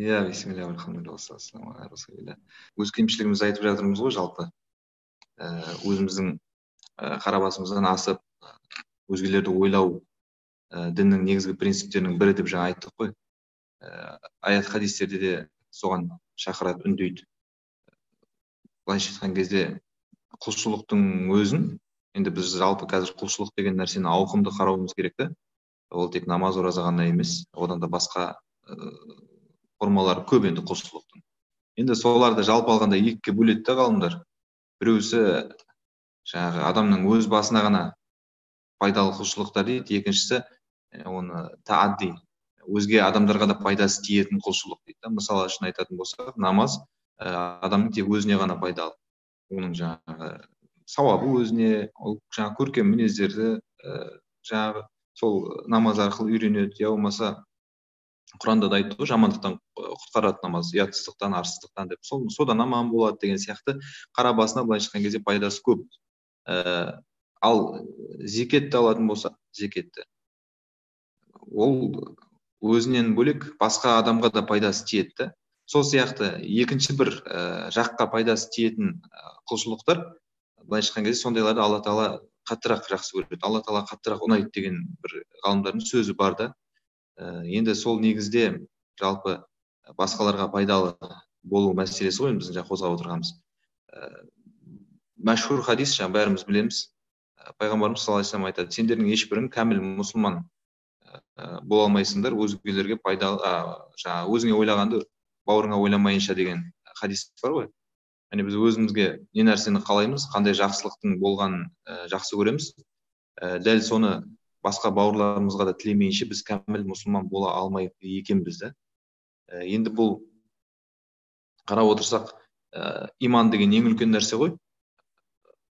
иә бисмилля өз кемшілігімізді айтып жатырмыз ғой жалпы. Ііі өзіміздің і қара басымыздан асып өзгелерді ойлау діннің негізгі принциптерінің бірі деп жаңа айттық қой. Аят хадистерде де соған шақырады үндейді. Былайша айтқан кезде құлшылықтың өзін енді біз жалпы қазір құлшылық деген нәрсені ауқымды қарауымыз керек та. Ол тек намаз ораза ғана емес одан да басқа формалары көп енді құлшылықтың енді соларды жалпы алғанда екіге бөледі да ғалымдар біреусі жаңағы адамның өз басына ғана пайдалы құлшылықтар дейді. Екіншісі оны таадди өзге адамдарға да пайдасы тиетін құлшылық дейді да. Мысалы үшін айтатын болсақ намаз адамның тек өзіне ғана пайдалы. Оның жаңағы сауабы өзіне ол жаңағы көркем мінездерді жаңағы сол намаз арқылы үйренеді я болмаса құранда да айтты ғой жамандықтан құтқарады намаз ұятсыздықтан арсыздықтан деп. Сол содан аман болады деген сияқты қара басына былайша айтқан кезде пайдасы көп. Ә, ал зекетті алатын болсақ зекетті ол өзінен бөлек басқа адамға да пайдасы тиеді да сол сияқты екінші бір ә, жаққа пайдасы тиетін құлшылықтар былайша айтқан кезде сондайларды алла тағала қаттырақ жақсы көреді. Алла тағала қаттырақ ұнайды деген бір ғалымдардың сөзі бар да. Енді сол негізде жалпы басқаларға пайдалы болу мәселесі ғой біздің жаңа қозғап отырғанымыз. Ә, мәшһүр хадис жаңа бәріміз білеміз. Пайғамбарымыз саллаллаху алейхи айтады сендердің ешбірің кәміл мұсылман бола алмайсыңдар өзгелерге пайдалы ә, жаңағы өзіңе ойлағанды бауырыңа ойламайынша деген хадис бар ғой. Яғни біз өзімізге не нәрсені қалаймыз қандай жақсылықтың болғанын ә, жақсы көреміз. Ә, дәл соны басқа бауырларымызға да тілемейінше біз кәміл мұсылман бола алмай екенбіз да ә, енді бұл қарап отырсақ ә, иман деген ең үлкен нәрсе ғой.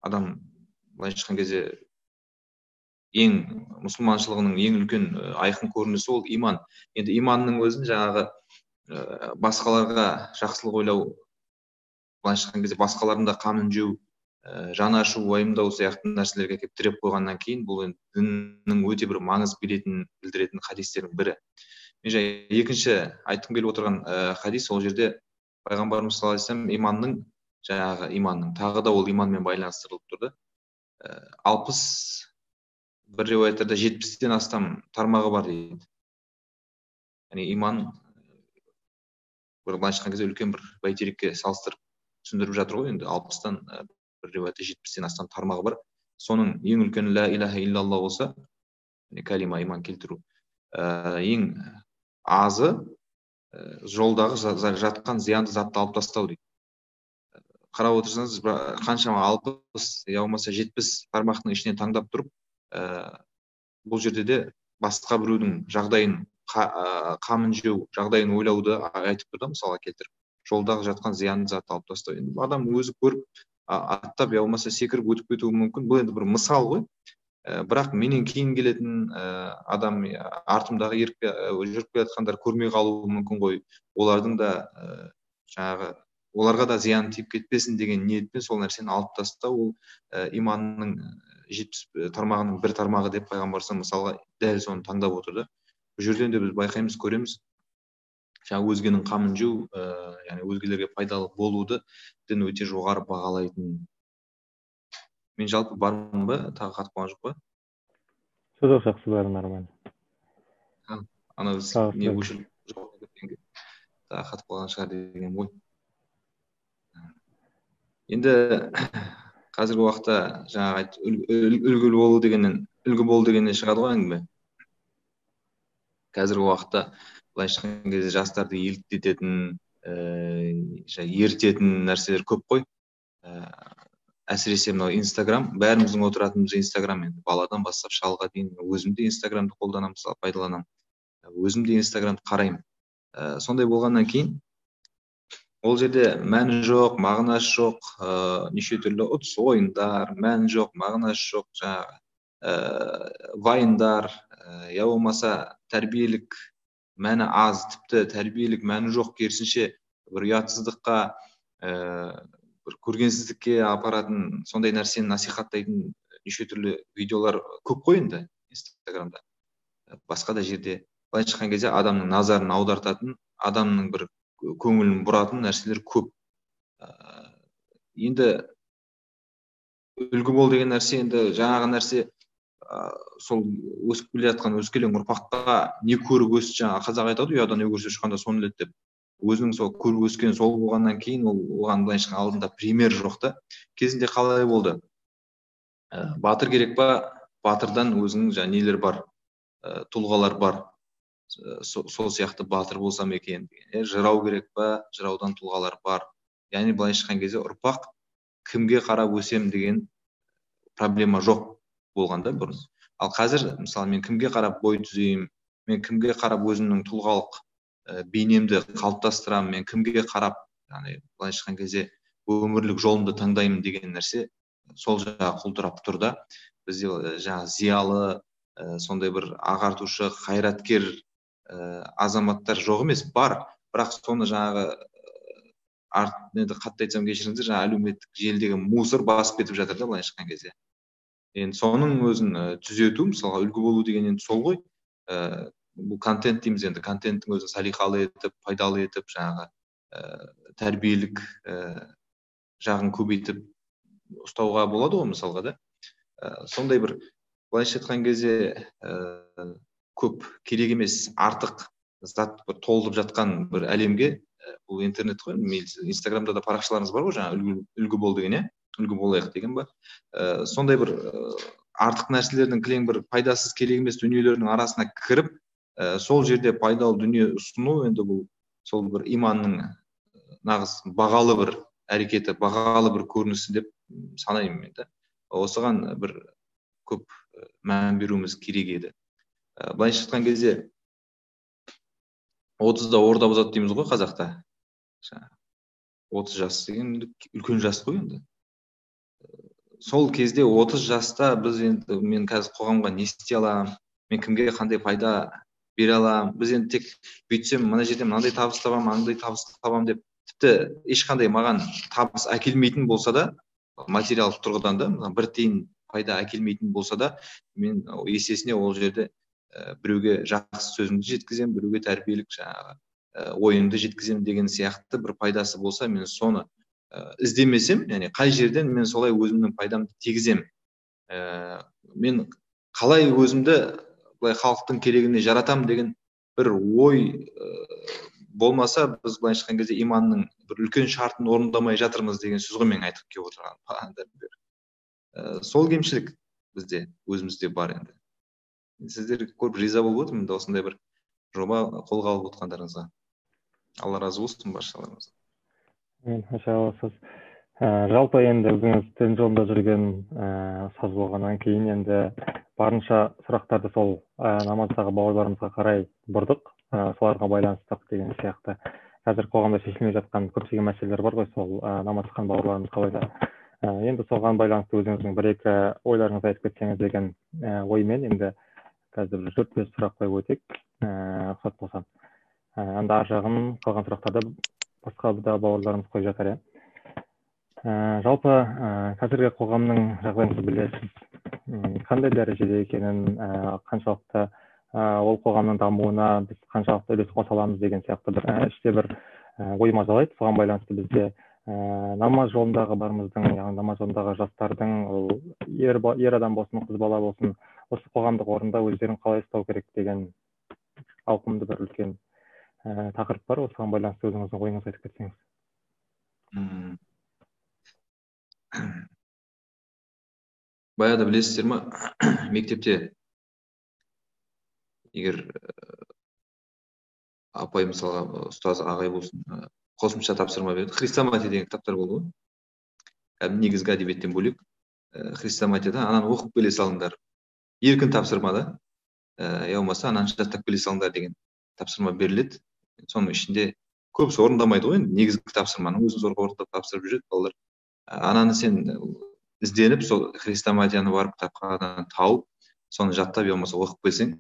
Адам былайша айтқан кезде ең мұсылманшылығының ең үлкен айқын көрінісі ол иман. Енді иманның өзін жаңағы ә, басқаларға жақсылық ойлау былайша айтқан кезде басқалардың да қамын жеу ә, жаны ашу уайымдау сияқты нәрселерге әкеліп тіреп қойғаннан кейін бұл енді діннің өте бір маңыз беретінін білдіретін хадистердің бірі. Мен жаңа екінші айтқым келіп отырған ә, хадис ол жерде пайғамбарымыз саллаллаху алейхи иманның жаңағы иманның тағы да ол иманмен байланыстырылып тұр да ә, алпыс бір риуаяттарда жетпістен астам тармағы бар дейді. Яғни иман бір былайша айтқан кезде үлкен бір бәйтерекке салыстырып түсіндіріп жатыр ғой енді. Алпыстан бір риуаятта жетпістен астам тармағы бар. Соның ең үлкені ля иляха иллалла болса кәлима иман келтіру ә, ең азы ә, жолдағы жатқан зиянды затты алып тастау дейді. Қарап отырсаңыз қаншама алпыс я болмаса жетпіс тармақтың ішінен таңдап тұрып ә, бұл жерде де басқа біреудің жағдайын қамын жеу жағдайын ойлауды айтып тұр да мысалға келтіріп. Жолдағы жатқан зиянды затты алып тастау. Енді адам өзі көріп аттап я болмаса секіріп өтіп кетуі мүмкін. Бұл енді бір мысал ғой. Ә, бірақ менен кейін келетін ә, адам артымдағы еріп жүріп келе жатқандар көрмей қалуы мүмкін ғой. Олардың да ә, жаңағы оларға да зиян тиіп кетпесін деген ниетпен сол нәрсені алып тастау ол ә, иманның жетпіс тармағының бір тармағы деп пайғамбар мысалға дәл соны таңдап отыр да. Бұл жерден де біз байқаймыз көреміз. Жаңағы өзгенің қамын жеу ә, яғни өзгелерге пайдалы болуды дін өте жоғары бағалайтын. Мен жалпы бармын ба? Тағы қатып қалған жоқ па? Жоқ жақсы бәрі нормально не өшіріп тағы қатып қалған шығар деген ғой. Енді қазіргі уақытта жаңағы үлгілі болу дегеннен үлгі болу дегеннен шығады ғой әңгіме. Қазіргі уақытта былайша айтқан кезде жастарды еліктететін ііі ертетін нәрселер көп қой. Ііі әсіресе мынау инстаграм бәріміздің отыратынымыз инстаграм енді. Баладан бастап шалға дейін өзім де инстаграмды қолданамын мысалы пайдаланамын. Өзім де инстаграмды қараймын. Ә, сондай болғаннан кейін ол жерде мәні жоқ мағынасы жоқ ыыы неше түрлі ұтыс ойындар мәні жоқ мағынасы жоқ жаңағы вайндар я болмаса тәрбиелік мәні аз тіпті тәрбиелік мәні жоқ керісінше бір ұятсыздыққа ііі бір көргенсіздікке апаратын сондай нәрсені насихаттайтын неше түрлі видеолар көп қой енді инстаграмда. Басқа да жерде. Былайша айтқан кезде адамның назарын аудартатын адамның бір көңілін бұратын нәрселер көп. Енді үлгі бол деген нәрсе енді жаңағы нәрсе сол өсіп келе жатқан өскелең ұрпаққа не көріп өсті жаңағы қазақ айтады ұяда не көрсе ұшқанда соны іледі деп. Өзінің сол көріп өскен сол болғаннан кейін ол оған былайша алдында пример жоқ та. Кезінде қалай болды? Ә, батыр керек па? Батырдан өзінің жаңағы нелер бар? Ә, тұлғалар бар? Ә, сол сияқты батыр болсам екен деген. Жырау керек па? Жыраудан тұлғалар бар. Яғни былайша айтқан кезде ұрпақ кімге қарап өсем деген проблема жоқ. Болған да бұрын. Ал қазір мысалы мен кімге қарап бой түзеймін мен кімге қарап өзімнің тұлғалық ә, бейнемді қалыптастырамын мен кімге қарап яғни былайша айтқан кезде өмірлік жолымды таңдаймын деген нәрсе сол жағы құлдырап тұр да. Бізде жаңағы зиялы ә, сондай бір ағартушы қайраткер ә, азаматтар жоқ емес бар. Бірақ соны жаңағы арт енді қатты айтсам кешіріңіздер жаңағы әлеуметтік желідегі мусор басып кетіп жатыр да былайша айтқан кезде. Енді соның өзін түзету мысалға үлгі болу деген енді сол ғой. Бұл контент дейміз енді. Контенттің өзін салиқалы етіп пайдалы етіп жаңағы ә, тәрбиелік ә, жағын көбейтіп ұстауға болады ғой мысалға да. Ә, сондай бір былайша айтқан кезде ә, көп керек емес артық зат бір толып жатқан бір әлемге бұл интернет қой инстаграмда да парақшаларыңыз бар ғой жаңағы үлгі, үлгі бол деген иә? Үлгі болайық деген ба? Ә, сондай бір артық нәрселердің кілең бір пайдасыз керек емес дүниелердің арасына кіріп ә, сол жерде пайдалы дүние ұсыну енді бұл сол бір иманның нағыз бағалы бір әрекеті бағалы бір көрінісі деп санаймын мен да осыған бір көп мән беруіміз керек еді. Ә, былайша айтқан кезде отызда орда бұзады дейміз ғой қазақта. Отыз жас деген үлкен жас қой енді. Сол кезде отыз жаста біз енді мен қазір қоғамға не істей аламын мен кімге қандай пайда бере аламын біз енді тек бүйтсем мына жерден мынандай табыс табамын андай табыс табамын деп тіпті ешқандай маған табыс әкелмейтін болса да материалдық тұрғыдан да бір тиын пайда әкелмейтін болса да мен есесіне ол жерде ә, біреуге жақсы сөзімді жеткіземін біреуге тәрбиелік жаңағы ә, ойымды жеткіземін деген сияқты бір пайдасы болса мен соны іздемесем яғни қай жерден мен солай өзімнің пайдамды тигіземін. Ә, мен қалай өзімді былай халықтың керегіне жаратамын деген бір ой болмаса біз былайша айтқан кезде иманның бір үлкен шартын орындамай жатырмыз деген сөз ғой менің айтқым келіп отырғаным сол кемшілік бізде өзімізде бар енді. Сіздерге көріп риза болып отырмын осындай бір жоба қолға алып отқандарыңызға. Алла разы болсын баршаларыңыздан маша алла ә, жалпы енді өзіңіз дін жолында жүрген ә, ұстаз болғаннан кейін енді барынша сұрақтарды сол ә, намаздағы бауырларымызға қарай бұрдық. Ә, соларға байланыстық деген сияқты. Қазір қоғамда шешілмей жатқан көптеген мәселелер бар ғой сол ә, намаз оқыған бауырларымыз қалай ә, енді соған байланысты өзіңіздің бір екі ойларыңызды айтып кетсеңіз деген ә, оймен енді қазір бір төрт бес сұрақ қойып өтейік ә, рұқсат болса ә, енді ар жағын қалған сұрақтарды басқа да бауырларымыз қойып жатар иә. Ә, жалпы ә, қазіргі қоғамның жағдайын білесіз. Қандай дәрежеде екенін ә, қаншалықты ә, ол қоғамның дамуына біз қаншалықты үлес қоса аламыз деген сияқты бір ә, іште бір ә, ой мазалайды соған байланысты бізде ә, намаз жолындағы барымыздың яғни намаз жолындағы жастардың ол ер, ер адам болсын қыз бала болсын осы қоғамдық орында өздерін қалай ұстау керек деген ауқымды бір үлкен ә, тақырып бар осыған байланысты өзіңіздің ойыңызды айтып кетсеңіз. Баяғыда білесіздер ма мектепте егер апай мысалға ұстаз ағай болсын қосымша тапсырма береді. Хрестоматия деген кітаптар болды ғой. Негізгі әдебиеттен бөлек. Хрестоматияда ананы оқып келе салыңдар еркін тапсырма да я болмаса ананы жаттап келе салыңдар деген тапсырма беріледі. Соның ішінде көбісі орындамайды ғой енді негізгі тапсырманы. Өзін зорға орындап тапсырып жүреді балалар. Ананы сен ізденіп сол хрестоматияны барып кітапханадан тауып соны жаттап я болмаса оқып келсең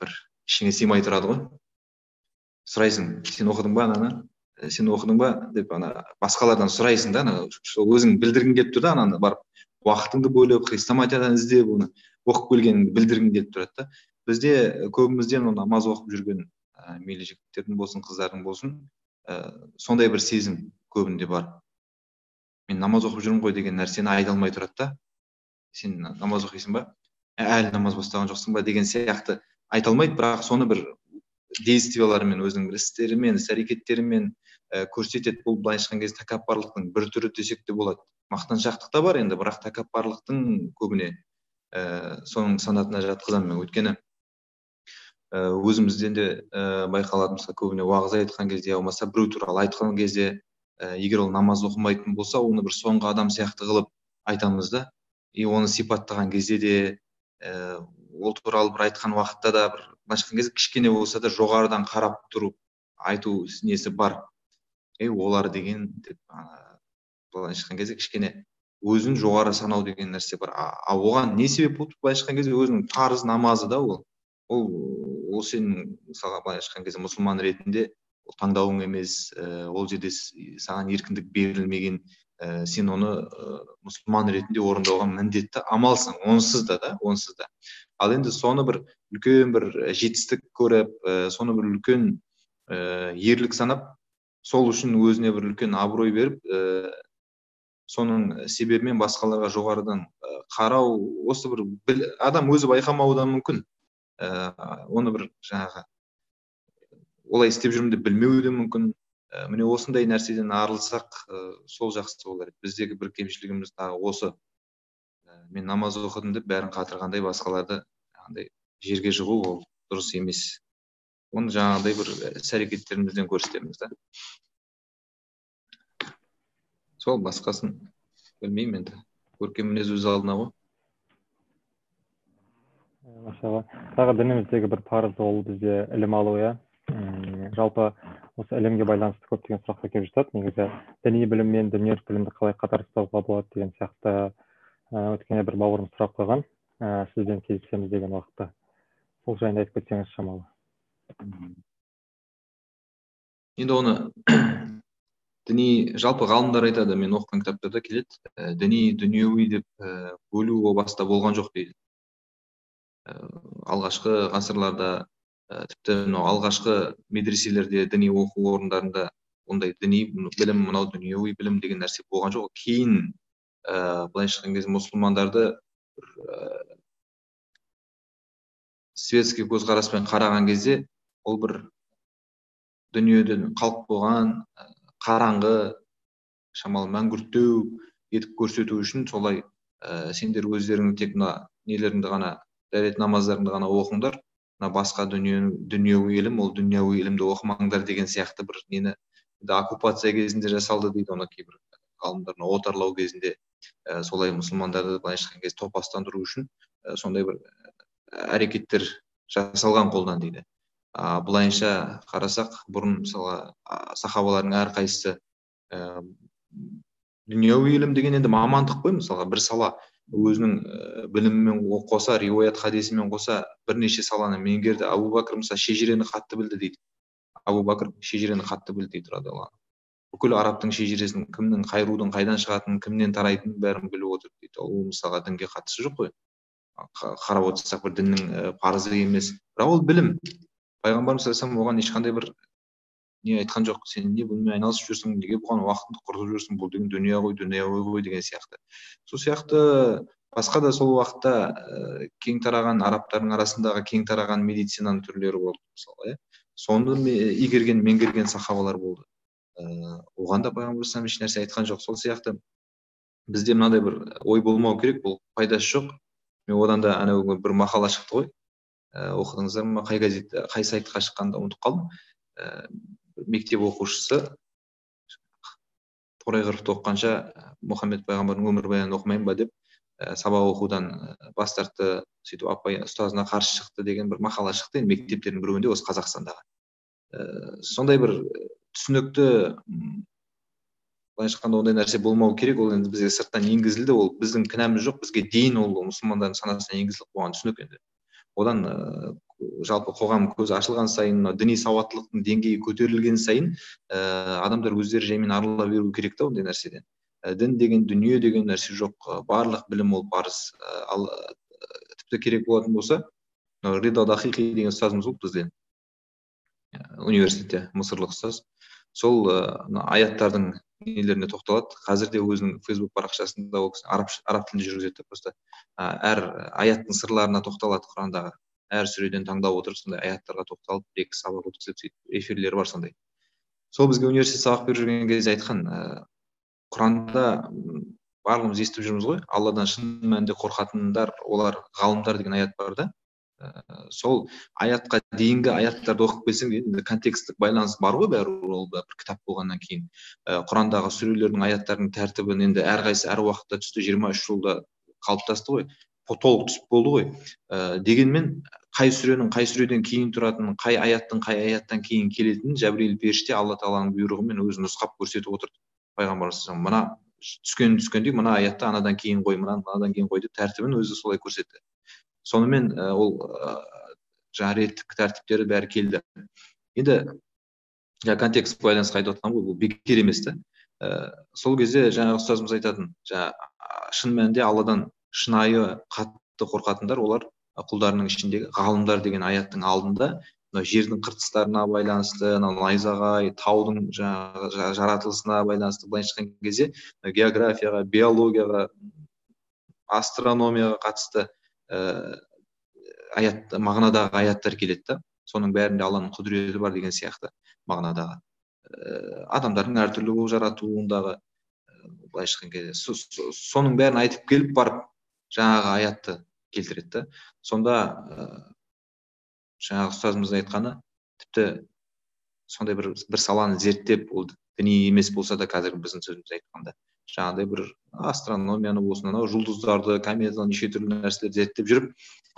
бір ішіңе сыймай тұрады ғой. Сұрайсың сен оқыдың ба ананы? Сен оқыдың ба? деп ана басқалардан сұрайсың да ана өзің білдіргің келіп тұр да ананы барып. Уақытыңды бөліп хрестоматиядан іздеп оны оқып келгеніңді білдіргің келіп тұрады да. Бізде көбімізден намаз оқып жүрген ә, мейлі жігіттердің болсын қыздардың болсын ә, сондай бір сезім көбінде бар. Мен намаз оқып жүрмін ғой деген нәрсені айта алмай тұрады да. Сен намаз оқисың ба? Ә, әлі намаз бастаған жоқсың ба? деген сияқты айта алмайды. Бірақ соны бір действияларымен өзінің бір істерімен іс әрекеттерімен ә, көрсетеді. Бұл былайша айтқан кезде тәкаппарлықтың бір түрі десек те болады. Мақтаншақтық та бар енді бірақ тәкаппарлықтың көбіне ә, соның санатына жатқызамын мен. Өйткені өзімізден де ә, байқалады мысалы көбіне уағыз айтқан кезде болмаса біреу туралы айтқан кезде ә, егер ол намаз оқымайтын болса оны бір соңғы адам сияқты қылып айтамыз да. И оны сипаттаған кезде де ә, ол туралы бір айтқан уақытта да бір былайша айтқан кезде кішкене болса да жоғарыдан қарап тұрып айту несі бар. Ей олар деген деп былайша айтқан кезде кішкене өзін жоғары санау деген нәрсе бар. А оған не себеп болды? Былайша айтқан кезде өзінің парыз намазы да ол. Ол ол сенің мысалға былайша айтқан кезде мұсылман ретінде ол таңдауың емес ә, ол жерде саған еркіндік берілмеген ә, сен оны ә, мұсылман ретінде орындауға міндетті амалсың. Онсыз да да онсыз да. Ал енді соны бір үлкен бір жетістік көріп ә, соны бір үлкен ә, ерлік санап сол үшін өзіне бір үлкен абырой беріп ә, соның себебімен басқаларға жоғарыдан қарау осы бір адам өзі байқамауы да мүмкін. Ә, оны бір жаңағы олай істеп жүрмін деп білмеуі де мүмкін. Ә, міне осындай нәрседен арылсақ сол жақсы болар еді. Біздегі бір кемшілігіміз тағы осы. Мен намаз оқыдым деп бәрін қатырғандай басқаларды жаңағыдай жерге жығу ол дұрыс емес. Оны жаңағыдай бір іс әрекеттерімізден көрсетеміз да. Сол басқасын білмеймін енді. Көркем мінез өз алдына ғой. Машалла тағы дініміздегі бір парыз ол бізде ілім алу иә. Жалпы осы ілімге байланысты көптеген сұрақтар келіп жатады. Негізі діни білім мен дүниелік білімді қалай қатар ұстауға болады деген сияқты өткенде бір бауырым сұрақ қойған. Сізбен кездесеміз деген уақытта. Сол жайында айтып кетсеңіз шамалы. Енді оны діни жалпы ғалымдар айтады мен оқыған кітаптарда келеді. Ә, діни дүниеуи деп ә, бөлу о баста болған жоқ дейді. ә, алғашқы ғасырларда ә, тіпті мынау алғашқы медреселерде діни оқу орындарында ондай діни білім мынау дүниеуи білім деген нәрсе болған жоқ. Кейін ә, былайша айтқан кезде мұсылмандарды бір светский көзқараспен қараған кезде ол бір дүниеден қалып қойған қараңғы шамалы мәңгүрттеу етіп көрсету үшін солай ә, сендер өздерің тек мына нелеріңді ғана дәрет намаздарыңды ғана оқыңдар. Мына басқа дүние дүниеуи ілім ол дүниеуи ілімді оқымаңдар деген сияқты бір нені оккупация кезінде жасалды дейді оны кейбір ғалымдар. Отарлау кезінде ә, солай мұсылмандарды былайша айтқан кезде топастандыру үшін ә, сондай бір әрекеттер жасалған қолдан дейді. А былайынша қарасақ бұрын мысалға сахабалардың әрқайсысы ә, дүниеуи ілім деген енді мамандық қой мысалға бір сала. Өзінің ә, білімімен қоса риуаят хадисімен қоса бірнеше саланы меңгерді. Абу бәкір мысалы шежірені қатты білді дейді. Абу бәкір шежірені қатты білді дейді радиаллаху бүкіл арабтың шежіресін кімнің қай рудың қайдан шығатынын кімнен тарайтынын бәрін біліп отыр дейді. Ол мысалға дінге қатысы жоқ қой. Қарап отырсақ бір діннің парызы емес. Бірақ ол білім. Пайғамбарымыз саллаллаху оған ешқандай бір не айтқан жоқ. Сен не бұнымен айналысып жүрсің неге бұған уақытыңды құртып жүрсің. Бұл деген дүние ғой дүнияуи ғой деген сияқты. Сол сияқты басқа да сол уақытта ә, кең тараған арабтардың арасындағы кең тараған медицинаның түрлері болды мысалы иә. Соны игерген меңгерген сахабалар болды. Ә, оған да пайғамбар еш нәрсе айтқан жоқ. Сол сияқты бізде мынандай бір ой болмау керек бұл пайдасы жоқ. Мен одан да анау бір мақала шықты ғой. Ә, оқыдыңыздар ма? Қай газет қай сайтқа шыққанын ұмытып қалдым. Ә, мектеп оқушысы. Торайғыровты оқығанша мұхаммед пайғамбардың өмірбаянын оқымаймын ба? деп ә, сабақ оқудан бас тартты сөйтіп апай ұстазына қарсы шықты деген бір мақала шықты енді мектептердің біреуінде осы қазақстандағы. Ә, сондай бір түсінікті былайша айтқанда ондай нәрсе болмау керек. Ол енді бізге сырттан енгізілді. Ол біздің кінәміз жоқ. Бізге дейін ол мұсылмандардың санасына енгізіліп қойған түсінік енді. Одан жалпы қоғам көзі ашылған сайын мына діни сауаттылықтың деңгейі көтерілген сайын ә, адамдар өздері жаймен арыла беру керек та ондай нәрседен. Ә, дін деген дүние деген нәрсе жоқ барлық білім ол парыз. Ал тіпті керек болатын болса ридо дахиқи деген ұстазымыз болды бізде. Университетте мысырлық ұстаз. Сол аяттардың нелеріне тоқталады. Қазір де өзінің фейсбук парақшасында ол кісі араб, араб тілінде жүргізеді просто әр аяттың сырларына тоқталады құрандағы. Әр сүреден таңдап отырып сондай аяттарға тоқталып бір екі сабақ өткізіп сөйтіп эфирлері бар сондай. Сол бізге университет сабақ беріп жүрген кезде айтқан ыыы құранда барлығымыз естіп жүрміз ғой. Алладан шын мәнінде қорқатындар олар ғалымдар деген аят бар да. Ә, сол аятқа дейінгі аяттарды оқып келсең енді контексттік байланыс бар ғой бәрібір ол бір кітап болғаннан кейін. Ә, құрандағы сүрелердің аяттарының тәртібін енді әрқайсысы әр уақытта түсті жиырма үш жылда қалыптасты ғой. Толық түсіп болды ғой. Ә, дегенмен қай сүренің қай сүреден кейін тұратынын қай аяттың қай аяттан кейін келетінін жәбірейіл періште алла тағаланың бұйрығымен өзі нұсқап көрсетіп отырды. Пайғамбарымыз мына түскен түскендей мына аятты анадан кейін қой мынаны мынадан кейін қой деп тәртібін өзі солай көрсетті. Сонымен ә, ол ә, жаңағы реттік тәртіптері бәрі келді. Енді жаңа контекст байланысқа айтып жатқан ғой бұл бекер емес та ә, сол кезде жаңағы ұстазымыз айтатын жаңа шын мәнінде алладан шынайы қатты қорқатындар олар құлдарының ішіндегі ғалымдар деген аяттың алдында мына жердің қыртыстарына байланысты анау найзағай таудың жаңағы жаратылысына байланысты былайша айтқан кезде географияға биологияға астрономияға қатысты ә, аят мағынадағы аяттар келеді да. Соның бәрінде алланың құдіреті бар деген сияқты мағынадағы. Ә, адамдардың әртүрлі болып жаратуындағы былайша айтқан кезде соның бәрін айтып келіп барып жаңағы аятты келтіреді да. Сонда ә, жаңағы ұстазымыздың айтқаны тіпті сондай бір бір саланы зерттеп ол діни емес болса да қазір біздің сөзімізді айтқанда жаңағыдай бір астрономияны болсын анау жұлдыздарды кометаны неше түрлі нәрселерді зерттеп жүріп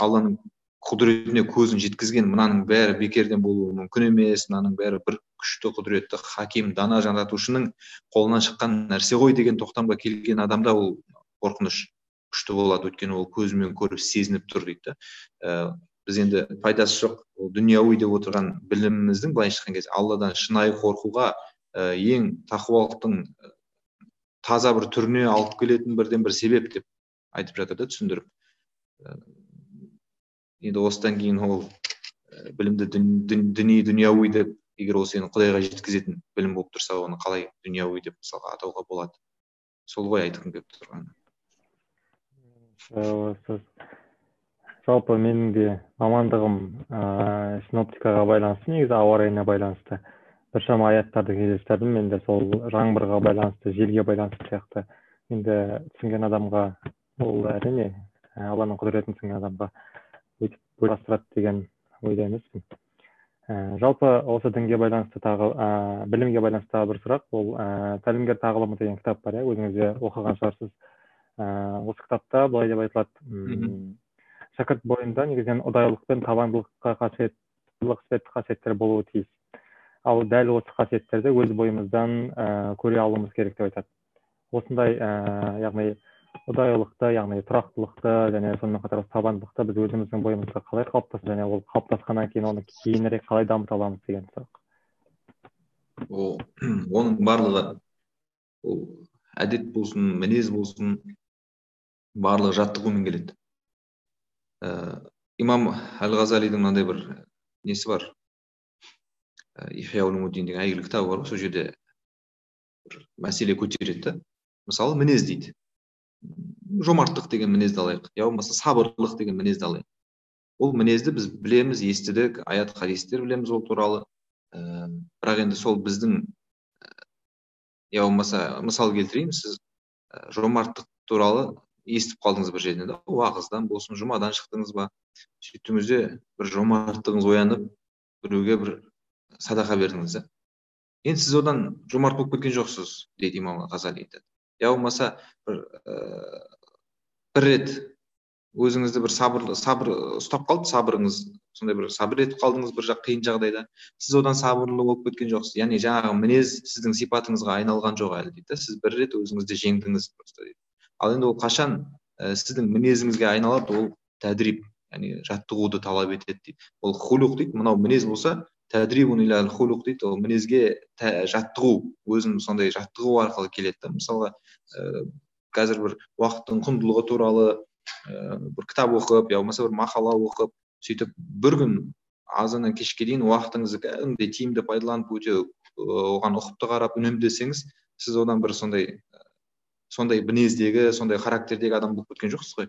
алланың құдіретіне көзін жеткізген мынаның бәрі бекерден болуы мүмкін емес мынаның бәрі бір күшті құдіретті хаким дана жаратушының қолынан шыққан нәрсе ғой деген тоқтамға келген адамда ол қорқыныш. Күшті болады өйткені ол көзімен көріп сезініп тұр дейді. Да ә, біз енді пайдасы жоқ ол дүнияуи деп отырған біліміміздің былайша айтқан кезде алладан шынайы қорқуға ә, ең тақуалықтың таза бір түріне алып келетін бірден бір себеп деп айтып жатыр да түсіндіріп. Енді осыдан кейін ол білімді діни дүнияуи деп егер ол сені құдайға жеткізетін білім болып тұрса оны қалай дүнияуи деп мысалға атауға болады. Сол ғой айтқым келіп тұрғаны. Жалпы менің де мамандығым ыыы синоптикаға байланысты негізі ауа райына байланысты. Біршама аяттарды кездестірдім мен де сол жаңбырға байланысты желге байланысты сияқты. Енді түсінген адамға ол әрине алланың құдіретін түсінген адамға өйтіп бастырады деген ойда емеспін. Ә, жалпы осы дінге байланысты тағы ә, білімге байланысты тағы бір сұрақ. Ол ә, тәлімгер тағылымы деген кітап бар иә өзіңіз де оқыған шығарсыз. Ыыы осы кітапта былай деп айтылады. Шәкірт бойында негізінен ұдайылық пен табандылыққа қасиет қасиеттер болуы тиіс. Ал дәл осы қасиеттерді өз бойымыздан ә, көре алуымыз керек деп айтады. Осындай ә, яғни ұдайылықты яғни тұрақтылықты және сонымен қатар табандылықты біз өзіміздің бойымызда қалай қалыптасты және ол қалыптасқаннан кейін оны кейінірек қалай дамыта аламыз деген сұрақ. Оның барлығы ол әдет болсын мінез болсын барлығы жаттығумен келеді. Ә, имам әл ғазалидің мынандай бір несі бар? Ихя деген әйгілі кітабы бар ғой сол жерде бір мәселе көтереді да. Мысалы мінез дейді. Жомарттық деген мінезді алайық. Я болмаса сабырлық деген мінезді алайық. Ол мінезді біз білеміз естідік аят хадистер білеміз ол туралы. Ә, бірақ енді сол біздің я болмаса мысал келтірейін сіз жомарттық туралы естіп қалдыңыз бір жерден да уағыздан болсын жұмадан шықтыңыз ба? Сөйттіңіз де бір жомарттығыңыз оянып біреуге бір садақа бердіңіз да енді сіз одан жомарт болып кеткен жоқсыз дейді имам ғазали айтады. Я болмаса бір ә, бір рет өзіңізді бір сабыр сабыр ұстап қалды сабырыңыз сондай бір сабыр етіп қалдыңыз бір жақ қиын жағдайда. Сіз одан сабырлы болып кеткен жоқсыз. Яғни жаңағы мінез сіздің сипатыңызға айналған жоқ әлі дейді сіз бір рет өзіңізді жеңдіңіз просто дейді ал енді ол қашан ә, сіздің мінезіңізге айналады ол тәдриб яғни жаттығуды талап етеді дейді. Ол хулух дейді. Мынау мінез болса тәдрибун хулух дейді. Ол мінезге жаттығу өзін сондай жаттығу арқылы келеді да. Мысалға ә, қазір бір уақыттың құндылығы туралы ә, бір кітап оқып я болмаса бір мақала оқып сөйтіп бір күн азаннан кешке дейін уақытыңызды кәдімгідей тиімді пайдаланып өте оған ұқыпты қарап үнемдесеңіз сіз одан бір сондай сондай мінездегі сондай характердегі адам болып кеткен жоқсыз ғой.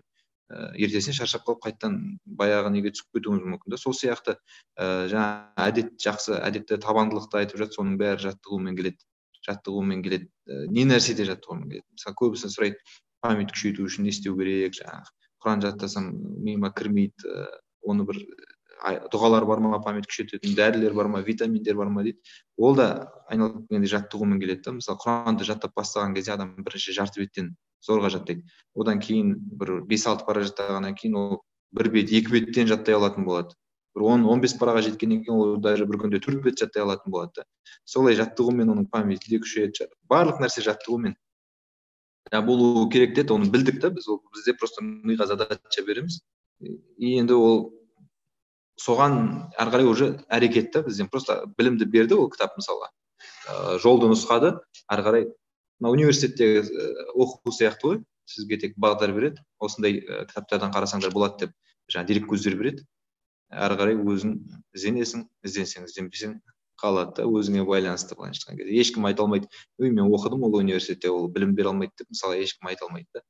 Ыыы ертесіне шаршап қалып қайтадан баяғы неге түсіп кетуіңіз мүмкін да сол сияқты ыыы жаңа әдет жақсы әдетті табандылықты айтып жатыр соның бәрі жаттығумен келеді. Жаттығумен келеді. Не нәрседе жаттығумен келеді. Мысалы көбісі сұрайды память күшейту үшін не істеу керек жаңағы құран жаттасам миыма кірмейді оны бір дұғалар бар ма память күшейтетін дәрілер бар ма витаминдер бар ма дейді. Ол да айналып келгенде жаттығумен келеді да. Мысалы құранды жаттап бастаған кезде адам бірінші жарты беттен зорға жаттайды одан кейін бір бес алты пара жаттағаннан кейін ол бір бет екі беттен жаттай алатын болады. Бір он он бес параға жеткеннен кейін ол даже бір күнде төрт бет жаттай алатын болады да. Солай жаттығумен оның памяті де күшейеді барлық нәрсе жаттығумен. Болу керек деді оны білдік та біз. Ол бізде просто миға задача береміз. И енді ол соған ары қарай уже әрекет та бізден просто білімді берді ол кітап мысалға. Ыыы жолды нұсқады ары қарай мына университеттегі оқу сияқты ғой. Сізге тек бағдар береді осындай кітаптардан қарасаңдар болады деп жаңағы дереккөздер береді. Ары қарай өзің ізденесің ізденсең ізденбесең қалады да өзіңе байланысты былайша айтқан кезде. Ешкім айта алмайды. Ой мен оқыдым ол университетте ол білім бере алмайды деп мысалы ешкім айта алмайды да.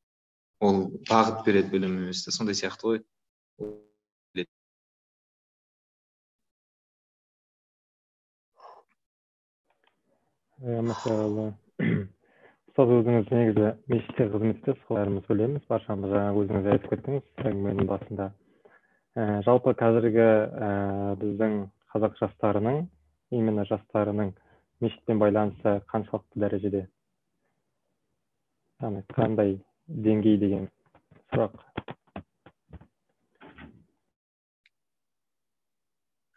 Ол бағыт береді білім емес сондай сияқты ғой. Мысалы ұстаз өзіңіз негізі мешітте қызмет етесіз ғой бәріміз білеміз баршамыз жаңа өзіңіз айтып кеттіңіз әңгіменің басында. Ә, жалпы қазіргі ә, біздің қазақ жастарының именно жастарының мешітпен байланысы қаншалықты дәрежеде? Яғни қандай деңгей деген сұрақ.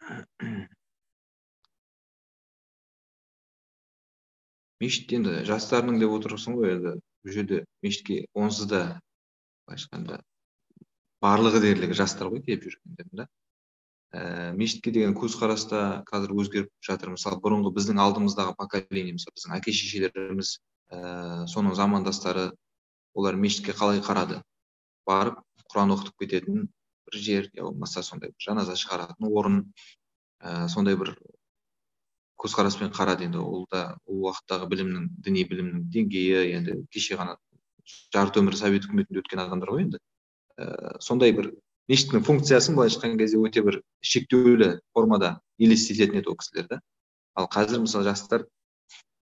мешіт енді жастарының деп отырсың ғой енді. Бұл жерде мешітке онсыз да былайша айтқанда барлығы дерлік жастар ғой келіп жүргендер да. Ііі мешітке деген көзқарас та қазір өзгеріп жатыр. Мысалы бұрынғы біздің алдымыздағы поколение мысалы біздің әке шешелеріміз ііі соның замандастары олар мешітке қалай қарады? Барып құран оқытып кететін бір жер я болмаса сондай жаназа шығаратын орын ііі сондай бір көзқараспен қарады енді ол да ол уақыттағы білімнің діни білімнің деңгейі енді кеше ғана жарты өмір совет үкіметінде өткен адамдар ғой енді. Ііі сондай бір мешіттің функциясын былайша айтқан кезде өте бір шектеулі формада елестететін еді ол кісілер да ал қазір мысалы жастар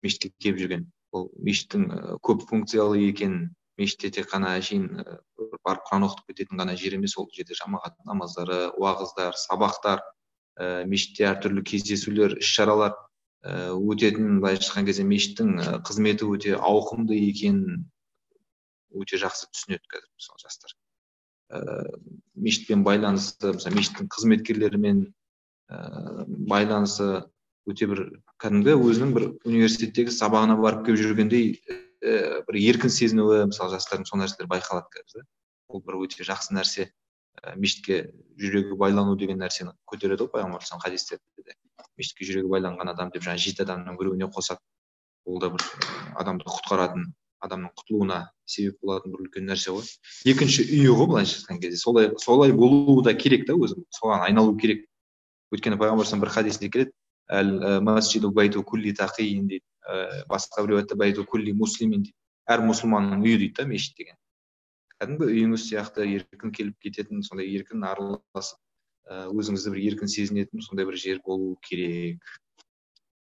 мешітке келіп жүрген ол мешіттің көп функциялы екенін мешітте тек қана әшейін барып құран оқытып кететін ғана жер емес ол жерде жамағат намаздары уағыздар сабақтар ііі мешітте әртүрлі кездесулер іс шаралар өтетін былайша айтқан кезде мешіттің қызметі өте ауқымды екенін өте жақсы түсінеді қазір мысалы жастар. Ііі мешітпен байланысты мысалы мешіттің қызметкерлерімен байланысы өте бір кәдімгі өзінің бір университеттегі сабағына барып келіп жүргендей бір еркін сезінуі мысалы жастардың сол нәрселер байқалады қазір ол бір өте жақсы нәрсе. Мешітке жүрегі байлану деген нәрсені көтереді ғой пайғамбар хадистерде де. Мешітке жүрегі байланған адам деп жаңағы жеті адамның біреуіне қосады ол да бір адамды құтқаратын адамның құтылуына себеп болатын бір үлкен нәрсе ғой. Екінші үйі ғой былайша айтқан кезде. Солай солай болуы да керек та өзі соған айналу керек. Өйткені пайғамбар бір хадисінде келеді. Басқа бір риуаятта байту муслимин әр мұсылманның үйі дейді да мешіт деген. Кәдімгі үйіңіз сияқты еркін келіп кететін сондай еркін араласып өзіңізді бір еркін сезінетін сондай бір жер болу керек.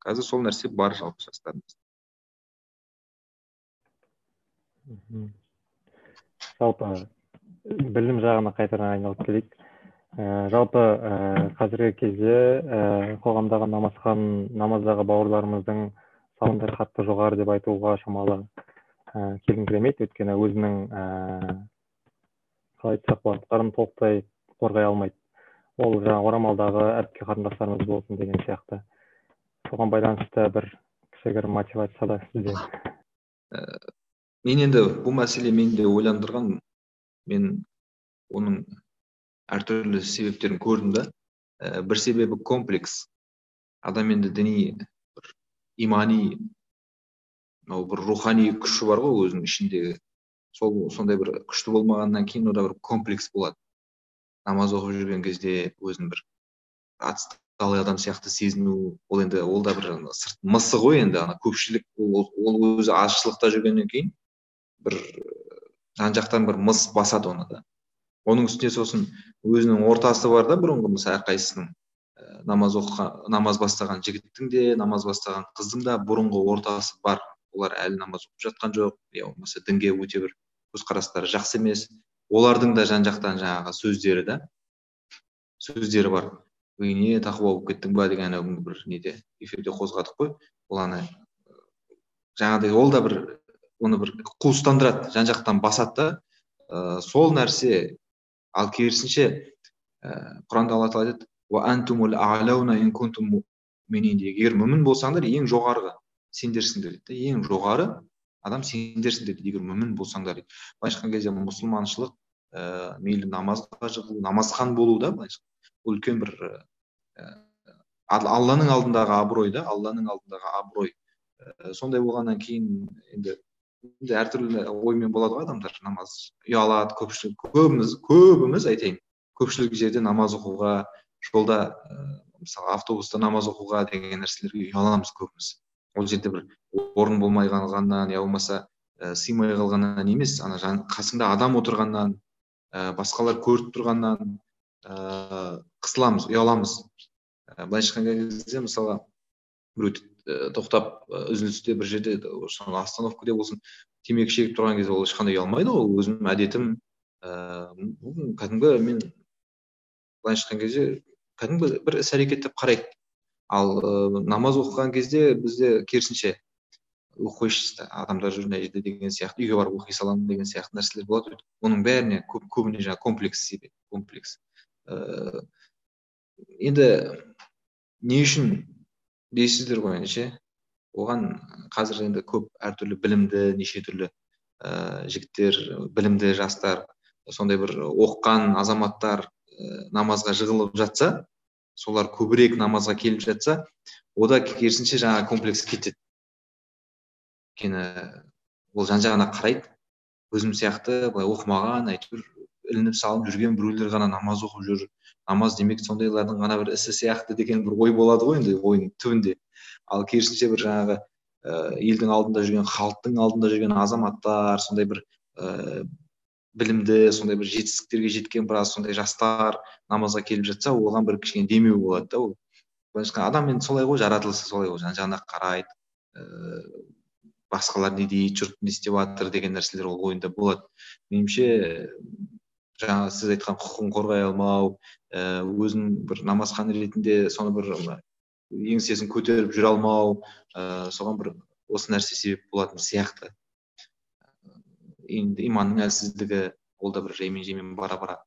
Қазір сол нәрсе бар жалпы жастарымызда. Жалпы білім жағына қайтадан айналып келейік. Ә, жалпы ә, қазіргі кезде ә, қоғамдағы намазхан намаздағы бауырларымыздың саны қатты жоғары деп айтуға шамалы ә, келіңкіремейді өйткені өзінің ә, қалай айтсақ болады толықтай қорғай алмайды. Ол жаңағы орамалдағы әпке қарындастарымыз болсын деген сияқты. Соған байланысты бір кішігірім мотивация сізден мен енді бұл мәселе мені де ойландырған мен оның әртүрлі себептерін көрдім да. Ә, бір себебі комплекс. Адам енді діни бір имани мынау бір рухани күші бар ғой өзінің ішіндегі. Сол сондай бір күшті болмағаннан кейін ода бір комплекс болады. Намаз оқып жүрген кезде өзін бір отсталый адам сияқты сезіну ол енді ол да бір сырт мысы ғой енді ана көпшілік ол, өзі азшылықта жүргеннен кейін бір жан жақтан бір мыс басады оны да. Оның үстіне сосын өзінің ортасы бар да бұрынғы мысалы әрқайсысының ә, намаз оқыған намаз бастаған жігіттің де намаз бастаған қыздың да бұрынғы ортасы бар. Олар әлі намаз оқып жатқан жоқ я болмаса дінге өте бір көзқарастары жақсы емес. Олардың да жан жақтан жаңағы сөздері да сөздері бар. Ой не тақуа болып кеттің ба деген күнгі бір неде эфирде қозғадық қой. Ол ана жаңағыдай ол да бір оны бір қуыстандырады жан жақтан басады да. Ә, сол нәрсе ал керісінше ә, құранда алла тағала айтады егер мүмін болсаңдар ең жоғарғы сендерсіңдер дейді ең жоғары адам сендерсіңдер дейді егер мүмін болсаңдар дейді. Былайша айтқан кезде мұсылманшылық ә, мейлі намазға жығылу намазхан болу да былайша үлкен бір ә, алланың алдындағы абырой да алланың алдындағы абырой. Ә, сондай болғаннан кейін енді енді әртүрлі оймен болады ғой адамдар. Намаз ұялады көпшілік көбіміз көбіміз айтайын көпшілік жерде намаз оқуға жолда ә, мысалы автобуста намаз оқуға деген нәрселерге ұяламыз көбіміз. Ол жерде бір орын болмай қалғаннан я болмаса ә, сыймай қалғаннан емес ана жан, қасыңда адам отырғаннан ә, басқалар көріп тұрғаннан ыыы қысыламыз ұяламыз. Ә, былайша айтқан кезде мысалға біреу ә, тоқтап үзілісте бір жерде остановкада болсын темекі шегіп тұрған кезде ол ешқандай ұялмайды ғой өзімнің әдетім. Ыыы кәдімгі мен былайша айтқан кезде кәдімгі бір іс әрекет деп қарайды. Ал ә, намаз оқыған кезде бізде керісінше қойшы адамдар жүр мына жерде деген сияқты үйге барып оқи саламын деген сияқты нәрселер болады. Оның бәріне көп көбіне жаңағы комплекс себеп комплекс. Ә, енді не үшін дейсіздер ғой енді ше оған қазір енді көп әртүрлі білімді неше түрлі ә, жігіттер білімді жастар сондай бір оққан азаматтар ә, намазға жығылып жатса солар көбірек намазға келіп жатса ода керісінше жаңа комплекс кетеді. Өйткені ол жан жағына қарайды. Өзім сияқты былай оқымаған әйтеуір ілініп салынып жүрген біреулер ғана намаз оқып жүр. Намаз демек сондайлардың ғана бір ісі сияқты деген бір ой болады ғой енді ойдың түбінде. Ал керісінше бір жаңағы ә, елдің алдында жүрген халықтың алдында жүрген азаматтар сондай бір ә, білімді сондай бір жетістіктерге жеткен біраз сондай жастар намазға келіп жатса оған бір кішкене демеу болады да ол. Былайша адам енді солай ғой жаратылысы солай ғой. Жан жағына қарайды ыыы басқалар не дейді жұрт не істеп жатыр деген нәрселер ол ойында болады. Меніңше жаңа сіз айтқан құқығын қорғай алмау ә, өзін бір намазхан ретінде соны бір еңсесін көтеріп жүре алмау ә, соған бір осы нәрсе себеп болатын сияқты. Енді иманның әлсіздігі ол да бір жаймен жаймен бара бара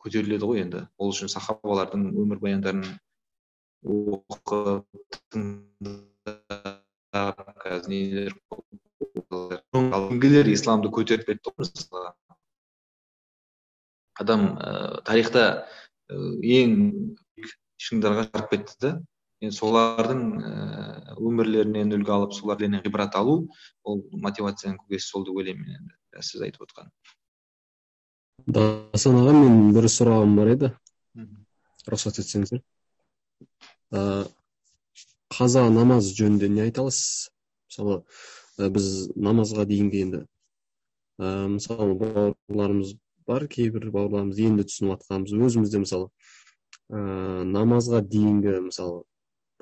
көтеріледі ғой енді. Ол үшін сахабалардың өмірбаяндарын оқып исламды көтеріп кетті ғой адам ә, тарихта ә, ең шыңдарға шығарып кетті да енді солардың ә, өмірлерінен үлгі алып солардан ғибрат алу ол мотивацияның көкесі сол деп ойлаймын мен енді сіз айтып отқан дасан аға менің бір сұрағым бар еді. Рұқсат етсеңіздер. Ә, қаза намаз жөнінде не айта аласыз? Мысалы біз намазға дейінгі енді ә, мысалы бауырларымыз бар кейбір бауырларымыз енді түсініп жатқанбыз. Өзіміз де мысалы ә, намазға дейінгі мысалы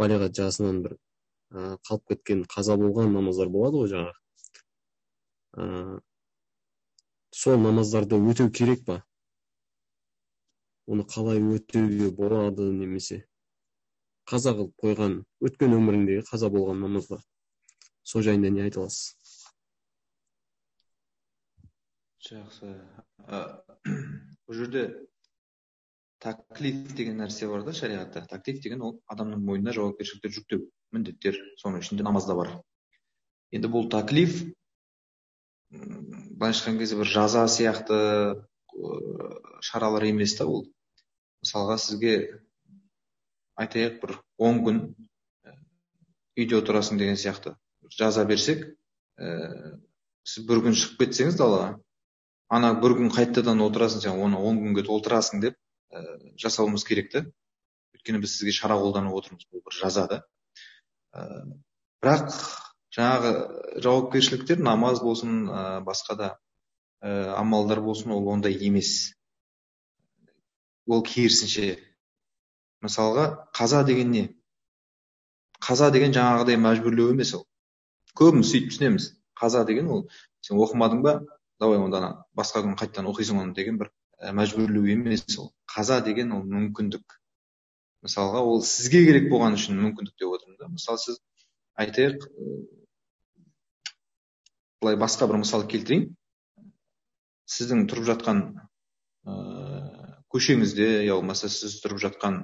балиғат жасынан бір ә, қалып кеткен қаза болған намаздар болады ғой жаңағы. Ә, сол намаздарды өтеу керек па? Оны қалай өтеуге болады немесе? Қаза қылып қойған өткен өміріңдегі қаза болған намазға сол жайында не айта аласыз? жақсы. Бұл жерде таклиф деген нәрсе бар да шариғатта. Таклиф деген ол адамның мойнына жауапкершілікті жүктеу міндеттер. Соның ішінде намаз да бар. Енді бұл таклиф былайша айтқан кезде бір жаза сияқты шаралар емес та ол. Мысалға сізге айтайық бір он күн үйде отырасың деген сияқты. Жаза берсек ііі сіз бір күн шығып кетсеңіз далаға ана бір күн қайтадан отырасың сен оны он күнге толтырасың деп ә, жасауымыз керек та өйткені біз сізге шара қолданып отырмыз бұл бір жаза да ә, бірақ жаңағы жауапкершіліктер намаз болсын ә, басқа да ә, амалдар болсын ол ондай емес. Ол керісінше мысалға қаза деген не? Қаза деген жаңағыдай мәжбүрлеу емес ол. Көбіміз сөйтіп түсінеміз. Қаза деген ол сен оқымадың ба? Давай онда ана басқа күн қайтадан оқисың оны деген бір ә, мәжбүрлеу емес ол. Қаза деген ол мүмкіндік. Мысалға ол сізге керек болған үшін мүмкіндік деп отырмын да. Мысалы сіз айтайық былай басқа бір мысал келтірейін. Сіздің тұрып жатқан көшеңізде я болмаса сіз тұрып жатқан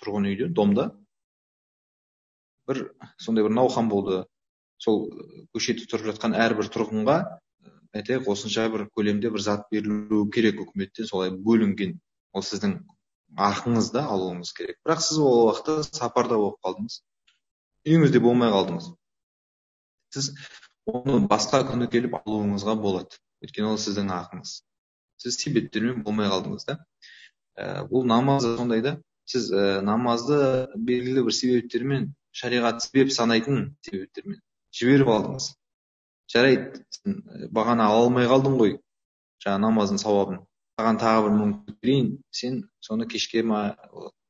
тұрғын үйде домда бір сондай бір науқан болды. Сол көшеде тұрып жатқан әрбір тұрғынға айтайық осынша бір көлемде бір зат берілуі керек үкіметтен солай бөлінген. Ол сіздің ақыңыз да алуыңыз керек. Бірақ сіз ол уақытта сапарда болып қалдыңыз. Үйіңізде болмай қалдыңыз. Сіз оны басқа күні келіп алуыңызға болады. Өйткені ол сіздің ақыңыз. Сіз себептермен болмай қалдыңыз да. Бұл намаз сондай да сіз ә, намазды белгілі бір себептермен шариғат себеп санайтын себептермен жіберіп алдыңыз. Жарайды бағана ала алмай қалдың ғой жаңағы намаздың сауабын. Саған тағы бір мүмкіндік берейін. Сен соны кешке ма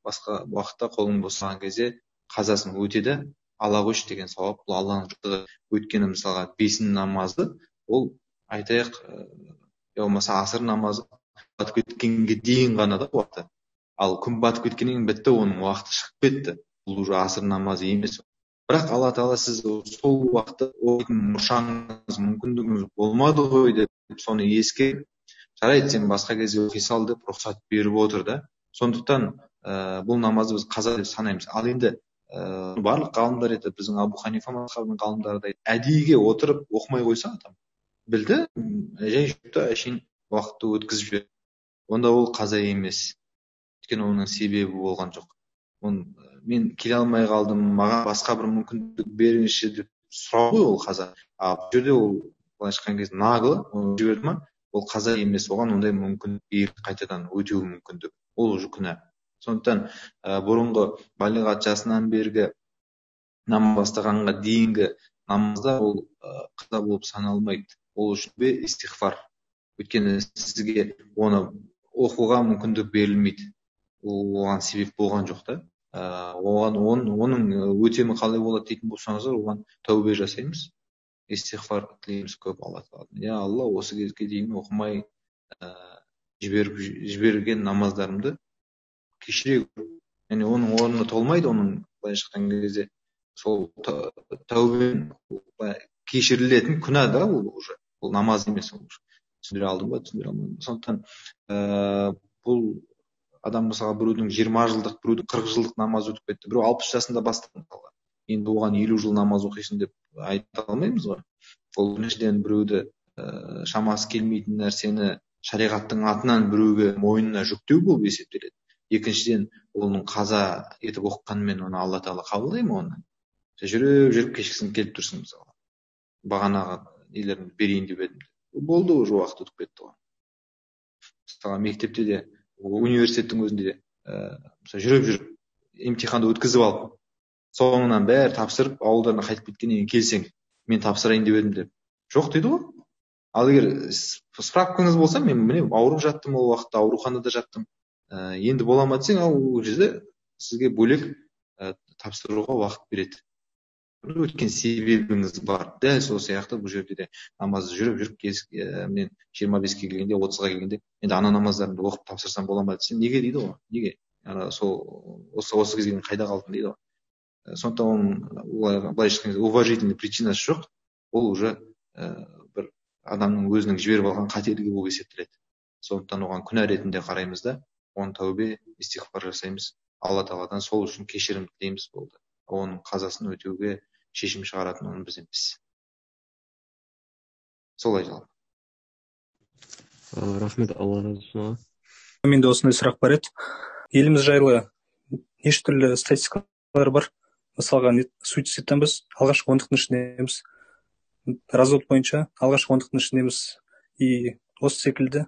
басқа уақытта қолың босаған кезде қазасын өте де ала қойшы деген сауап. Бұл алланың жолы өйткені мысалға бесін намазы. Ол айтайық болмаса асыр намазы. Батып кеткенге дейін ғана да уақыты ал күн батып кеткеннен кейін бітті оның уақыты шығып кетті. Бұл уже асыр намазы емес. Бірақ алла тағала сіз сол уақытта оқитын мұршаңыз мүмкіндігіңіз болмады ғой деп соны ескеріп жарайды. Сен басқа кезде оқи сал деп рұқсат беріп отыр да. Сондықтан ә, бұл намазды біз қаза деп санаймыз. Ал енді ә, барлық ғалымдар айтады біздің абу ханифа мазхабының ғалымдары да әдейіге отырып оқымай қойса адам білді. Жай жүрді әшейін уақытты өткізіп жіберді. Онда ол қаза емес. Өйткені оның себебі болған жоқ. Оны мен келе алмай қалдым маған басқа бір мүмкіндік беріңізші деп сұрау ғой ол қаза а бұл жерде ол былайша айтқан кезде нагло оны жіберді ма ол қаза емес оған ондай мүмкіндік қайтадан өтеу мүмкіндік. Ол уже күнә. Сондықтан ә, бұрынғы балиғат жасынан бергі намаз бастағанға дейінгі намазда ол ә, қаза болып саналмайды. Ол үшін бе истихфар өйткені сізге оны оқуға мүмкіндік берілмейді. Оған себеп болған жоқ та. Оған он, оның өтемі қалай болады дейтін болсаңыздар оған тәубе жасаймыз. Истихфар тілейміз көп алла тағаладан иә алла осы кезге дейін оқымай ә, жіберіп жіберген намаздарымды кешіре гөр яғни оның орны толмайды оның былайша айтқан кезде сол тәубе кешірілетін күнә да ол уже ол намаз емес ол түсіндіре алдым ба түсіндіре алмадым. Сондықтан ыыы бұл адам мысалға біреудің жиырма жылдық біреудің қырық жылдық намаз өтіп кетті. Біреу алпыс жасында бастады мысалға. Енді оған елу жыл намаз оқисың деп айта алмаймыз ғой. Ол біріншіден біреуді ііі шамасы келмейтін нәрсені шариғаттың атынан біреуге мойнына жүктеу болып есептеледі. Екіншіден оның қаза етіп оқығанымен оны алла тағала қабылдай ма оны жүріп жүріп кешкісін келіп тұрсың мысалға. Бағанағы нелерімді берейін деп едім болды уже уақыт өтіп кетті ғой. Мысалға мектепте де университеттің өзінде де ііі жүріп жүріп емтиханды өткізіп алып соңынан бәрі тапсырып ауылдарына қайтып кеткеннен кейін келсең мен тапсырайын деп едім деп. Жоқ дейді ғой. Ал егер справкаңыз болса мен міне ауырып жаттым ол уақытта ауруханада жаттым. Ііі енді бола ма десең ал ол жерде сізге бөлек і тапсыруға уақыт береді. Өткен себебіңіз бар. Дәл сол сияқты бұл жерде де намаз жүріп жүріп кез мен жиырма беске келгенде отызға келгенде енді ана намаздарымды оқып тапсырсам бола ма десем неге дейді ғой неге? Ана сол осы осы кезге дейін қайда қалдың дейді ғой. Сондықтан оның олай былайша айтқан кезде уважительный причинасы жоқ. Ол уже ііі бір адамның өзінің жіберіп алған қателігі болып есептеледі. Сондықтан оған күнә ретінде қараймыз да оны тәубе истихфар жасаймыз. Алла тағаладан сол үшін кешірім тілейміз болды. Оның қазасын өтеуге шешім шығаратын оны біз емес солай жалпы рахмет алла разы болсын аға. Менде осындай сұрақ бар еді. Еліміз жайлы неше түрлі статистикалар бар? Мысалға суицидтан біз алғашқы ондықтың ішіндеміз. Развод бойынша алғашқы ондықтың ішіндеміз. И осы секілді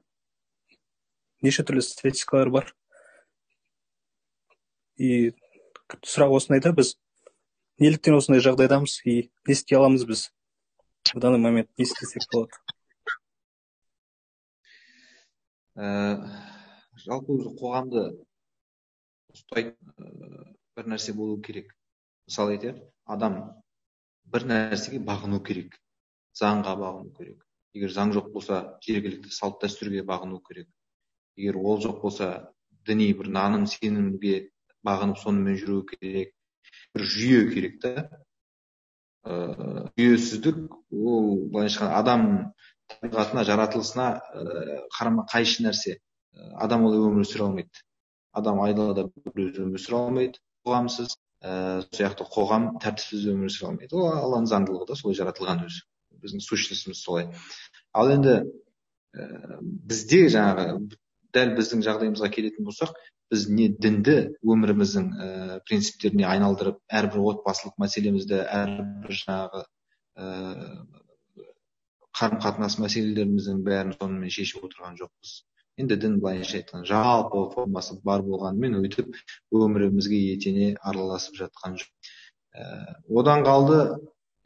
неше түрлі статистикалар бар? И сұрақ осындай да біз неліктен осындай жағдайдамыз и не істей аламыз біз. В данный момент не істесек болады. Ә, жалпы өзі қоғамды ұстайтын ә, бір нәрсе болу керек. Мысалы айтайық адам бір нәрсеге бағыну керек. Заңға бағыну керек. Егер заң жоқ болса жергілікті салт дәстүрге бағыну керек. Егер ол жоқ болса діни бір наным сенімге бағынып сонымен жүру керек. Бір жүйе керек та. Ыыы жүйесіздік ол былайша айтқанда адам табиғатына жаратылысына ыыы қарама қайшы нәрсе. Адам олай өмір сүре алмайды. Адам айдалада өзі өмір сүре алмайды қоғамсыз. Ыыы сол сияқты қоғам тәртіпсіз өмір сүре алмайды. Ол алланың заңдылығы да солай жаратылған өзі. Біздің сущностіміз солай. Ал енді ііі бізде жаңағы дәл біздің жағдайымызға келетін болсақ біз не дінді өміріміздің ііі принциптеріне айналдырып әрбір отбасылық мәселемізді әрбір жаңағы ііі қарым қатынас мәселелеріміздің бәрін сонымен шешіп отырған жоқпыз. Енді дін былайша айтқанда жалпы формасы бар болғанымен өйтіп өмірімізге етене араласып жатқан жоқ. Ііі одан қалды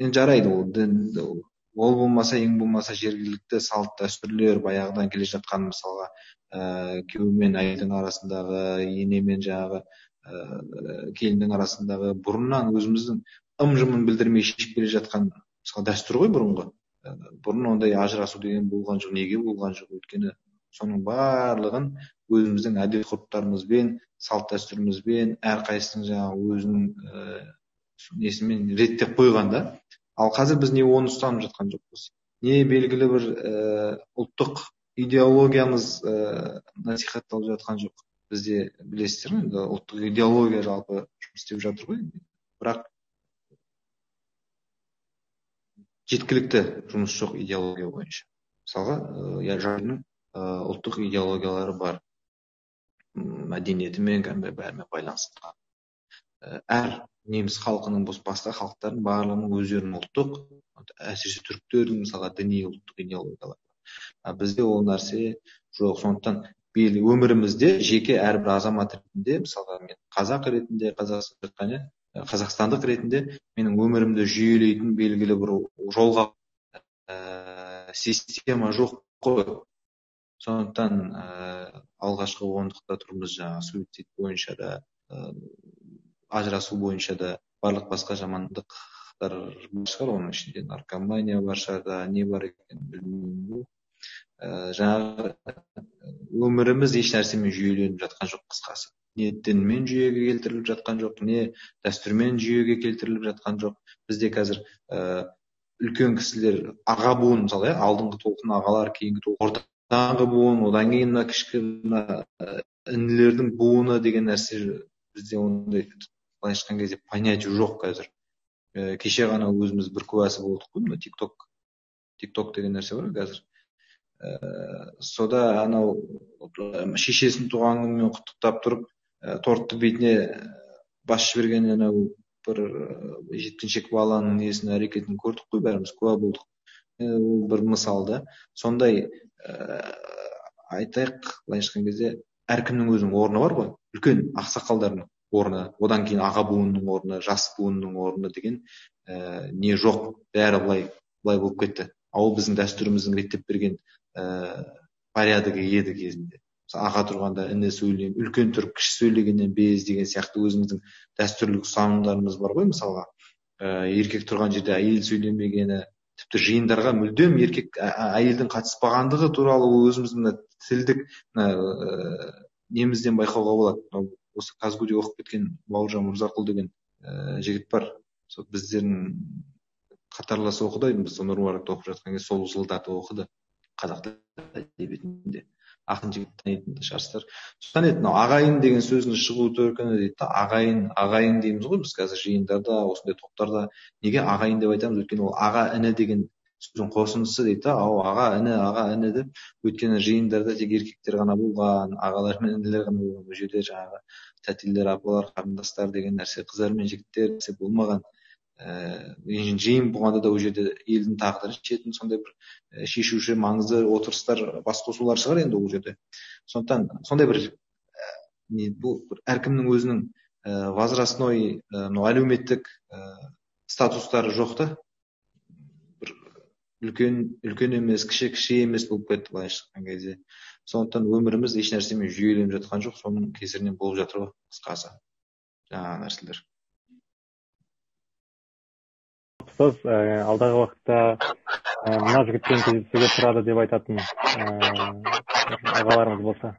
енді жарайды ол дін ол болмаса ең болмаса жергілікті салт дәстүрлер баяғыдан келе жатқан мысалға ііі күйеу мен әйелдің арасындағы ене мен жаңағы ііі келіннің арасындағы бұрыннан өзіміздің ым жымын білдірмей шешіп келе жатқан мысалы дәстүр ғой бұрынғы. Бұрын ондай ажырасу деген болған жоқ неге болған жоқ өйткені соның барлығын өзіміздің әдет ғұрыптарымызбен салт дәстүрімізбен әрқайсысының жаңағы өзінің ііі несімен реттеп қойған да. Ал қазір біз не оны ұстанып жатқан жоқпыз. Не белгілі бір ііі ұлттық идеологиямыз ыыы насихатталып жатқан жоқ. Бізде білесіздер ғой енді ұлттық идеология жалпы жұмыс істеп жатыр ғой. Бірақ жеткілікті жұмыс жоқ идеология бойынша. Мысалға ыыы ұлттық идеологиялары бар. Мәдениетімен кәдімгі бәрімен байланысқан. Әр неміс халқының басқа халықтардың барлығының өздерінің ұлттық әсіресе түріктердің мысалға діни ұлттық идеологиялары а бізде ол нәрсе жоқ. Сондықтан өмірімізде жеке әрбір азамат ретінде мысалға мен қазақ ретінде қазақстандық ретінде менің өмірімді жүйелейтін белгілі бір жолға ііі система жоқ қой. Сондықтан ііі алғашқы ондықта тұрмыз жаңағы суицид бойынша да ыыы ажырасу бойынша да барлық басқа жамандықтар бар шығар. Оның ішінде наркомания бар шығар не бар екенін білмеймін ііі жаңағы өміріміз еш нәрсемен жүйеленіп жатқан жоқ қысқасы. Не дінмен жүйеге келтіріліп жатқан жоқ не дәстүрмен жүйеге келтіріліп жатқан жоқ. Бізде қазір ііі үлкен кісілер аға буын мысалы иә алдыңғы толқын ағалар кейінгі толқын ортаңғы буын одан кейін мына кіші мына інілердің буыны деген нәрсе бізде ондай былайша айтқан кезде понятие жоқ қазір. Ііі кеше ғана өзіміз бір куәсі болдық қой мына тик ток тик ток деген нәрсе бар қазір. Ііі сода анау шешесінің туған күнімен құттықтап тұрып і тортты бетіне басып жіберген анау бір жеткіншек баланың несін әрекетін көрдік қой бәріміз куә болдық. Ол бір мысал да. Сондай ііі айтайық былайша айтқан кезде әркімнің өзінің орны бар ғой үлкен ақсақалдардың орны одан кейін аға буынның орны жас буынның орны деген ііі не жоқ бәрі былай былай болып кетті. Ал ол біздің дәстүріміздің реттеп берген ііі порядогі еді кезінде. Аға тұрғанда іні сөйлем үлкен тұрып кіші сөйлегеннен без деген сияқты өзіміздің дәстүрлік ұстанымдарымыз бар ғой мысалға. Ііі еркек тұрған жерде әйел сөйлемегені тіпті жиындарға мүлдем еркек әйелдің қатыспағандығы туралы өзіміздің мына тілдік ііі немізден байқауға болады. Осы казгуде оқып кеткен бауыржан мырзақұл деген ііі жігіт бар. Сол біздердің қатарлас оқыды біз нұр оқып жатқан кезде сол жылдарда оқыды. Қазақ әдебиетінде. Ақын жігіт танитын шығарсыздар. Содан еді мынау ағайын деген сөздің шығу төркіні дейді да ағайын ағайын дейміз ғой біз қазір жиындарда осындай топтарда. Неге ағайын деп айтамыз? Өйткені ол аға іні деген сөздің қосындысы дейді да ау аға іні аға іні деп өйткені жиындарда тек еркектер ғана болған ағалар мен інілер ғана болған бұл жерде жаңағы тәтелер апалар қарындастар деген нәрсе қыздар мен жігіттер нәрсе болмаған. Ііі жиын болғанда да ол жерде елдің тағдырын шешетін сондай бір шешуші маңызды отырыстар басқосулар шығар енді ол жерде. Сондықтан сондай бір не бұл әркімнің өзінің ііі возрастной мынау әлеуметтік ііі статустары жоқ та. бір үлкен үлкен емес кіші кіші емес болып кетті былайша айтқан кезде. Сондықтан өміріміз ешнәрсемен жүйеленіп жатқан жоқ соның кесірінен болып жатыр ғой қысқасы. Жаңағы нәрселер. Ұстаз алдағы уақытта мына жігітпен кездесуге тұрады деп айтатын ағаларымыз болса.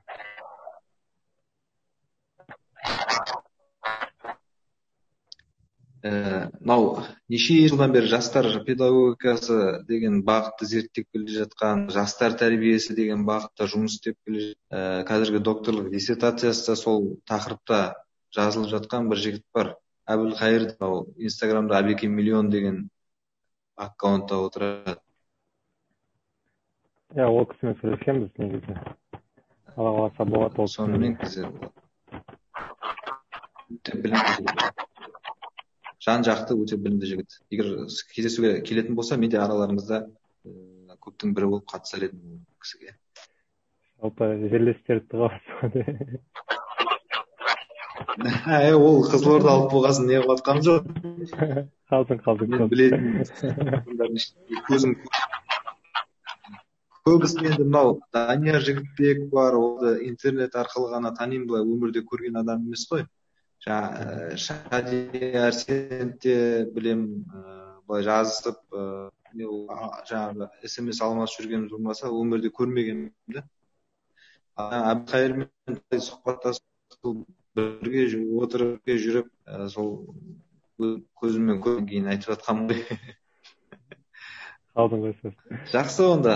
Мынау неше жылдан бері жастар педагогикасы деген бағытты зерттеп келе жатқан жастар тәрбиесі деген бағытта жұмыс істеп келе ііі қазіргі докторлық диссертациясы да сол тақырыпта жазылып жатқан бір жігіт бар. Әбілқайыр мынау инстаграмда әбеке миллион деген аккаунтта отырады. Иә ол кісімен сөйлескенбіз негізі. Алла қаласа болады ол сонымен жан жақты өте білімді жігіт. Егер кездесуге келетін болса мен де араларыңызда көптің бірі болып қатысар едім ол кісіге. Жалпы жерлестерді тығасыз ол қызылорда алып болғасын не қылып жоқ. Қалдың қалдың мен білетін көзім көбісін енді мынау данияр жігітбек бар оны интернет арқылы ғана танимын былай өмірде көрген адам емес қой. Жаңағы де білемін ыыы былай жазысып ыыы жаңағы смс алмасып жүргеніміз болмаса өмірде көрмегенмін да әбілқайырмен сұхбаттасып бірге отырып жүріп сол көзіммен көргеннен кейін айтып жатқанмын ғой. Қалдың ғой жақсы онда.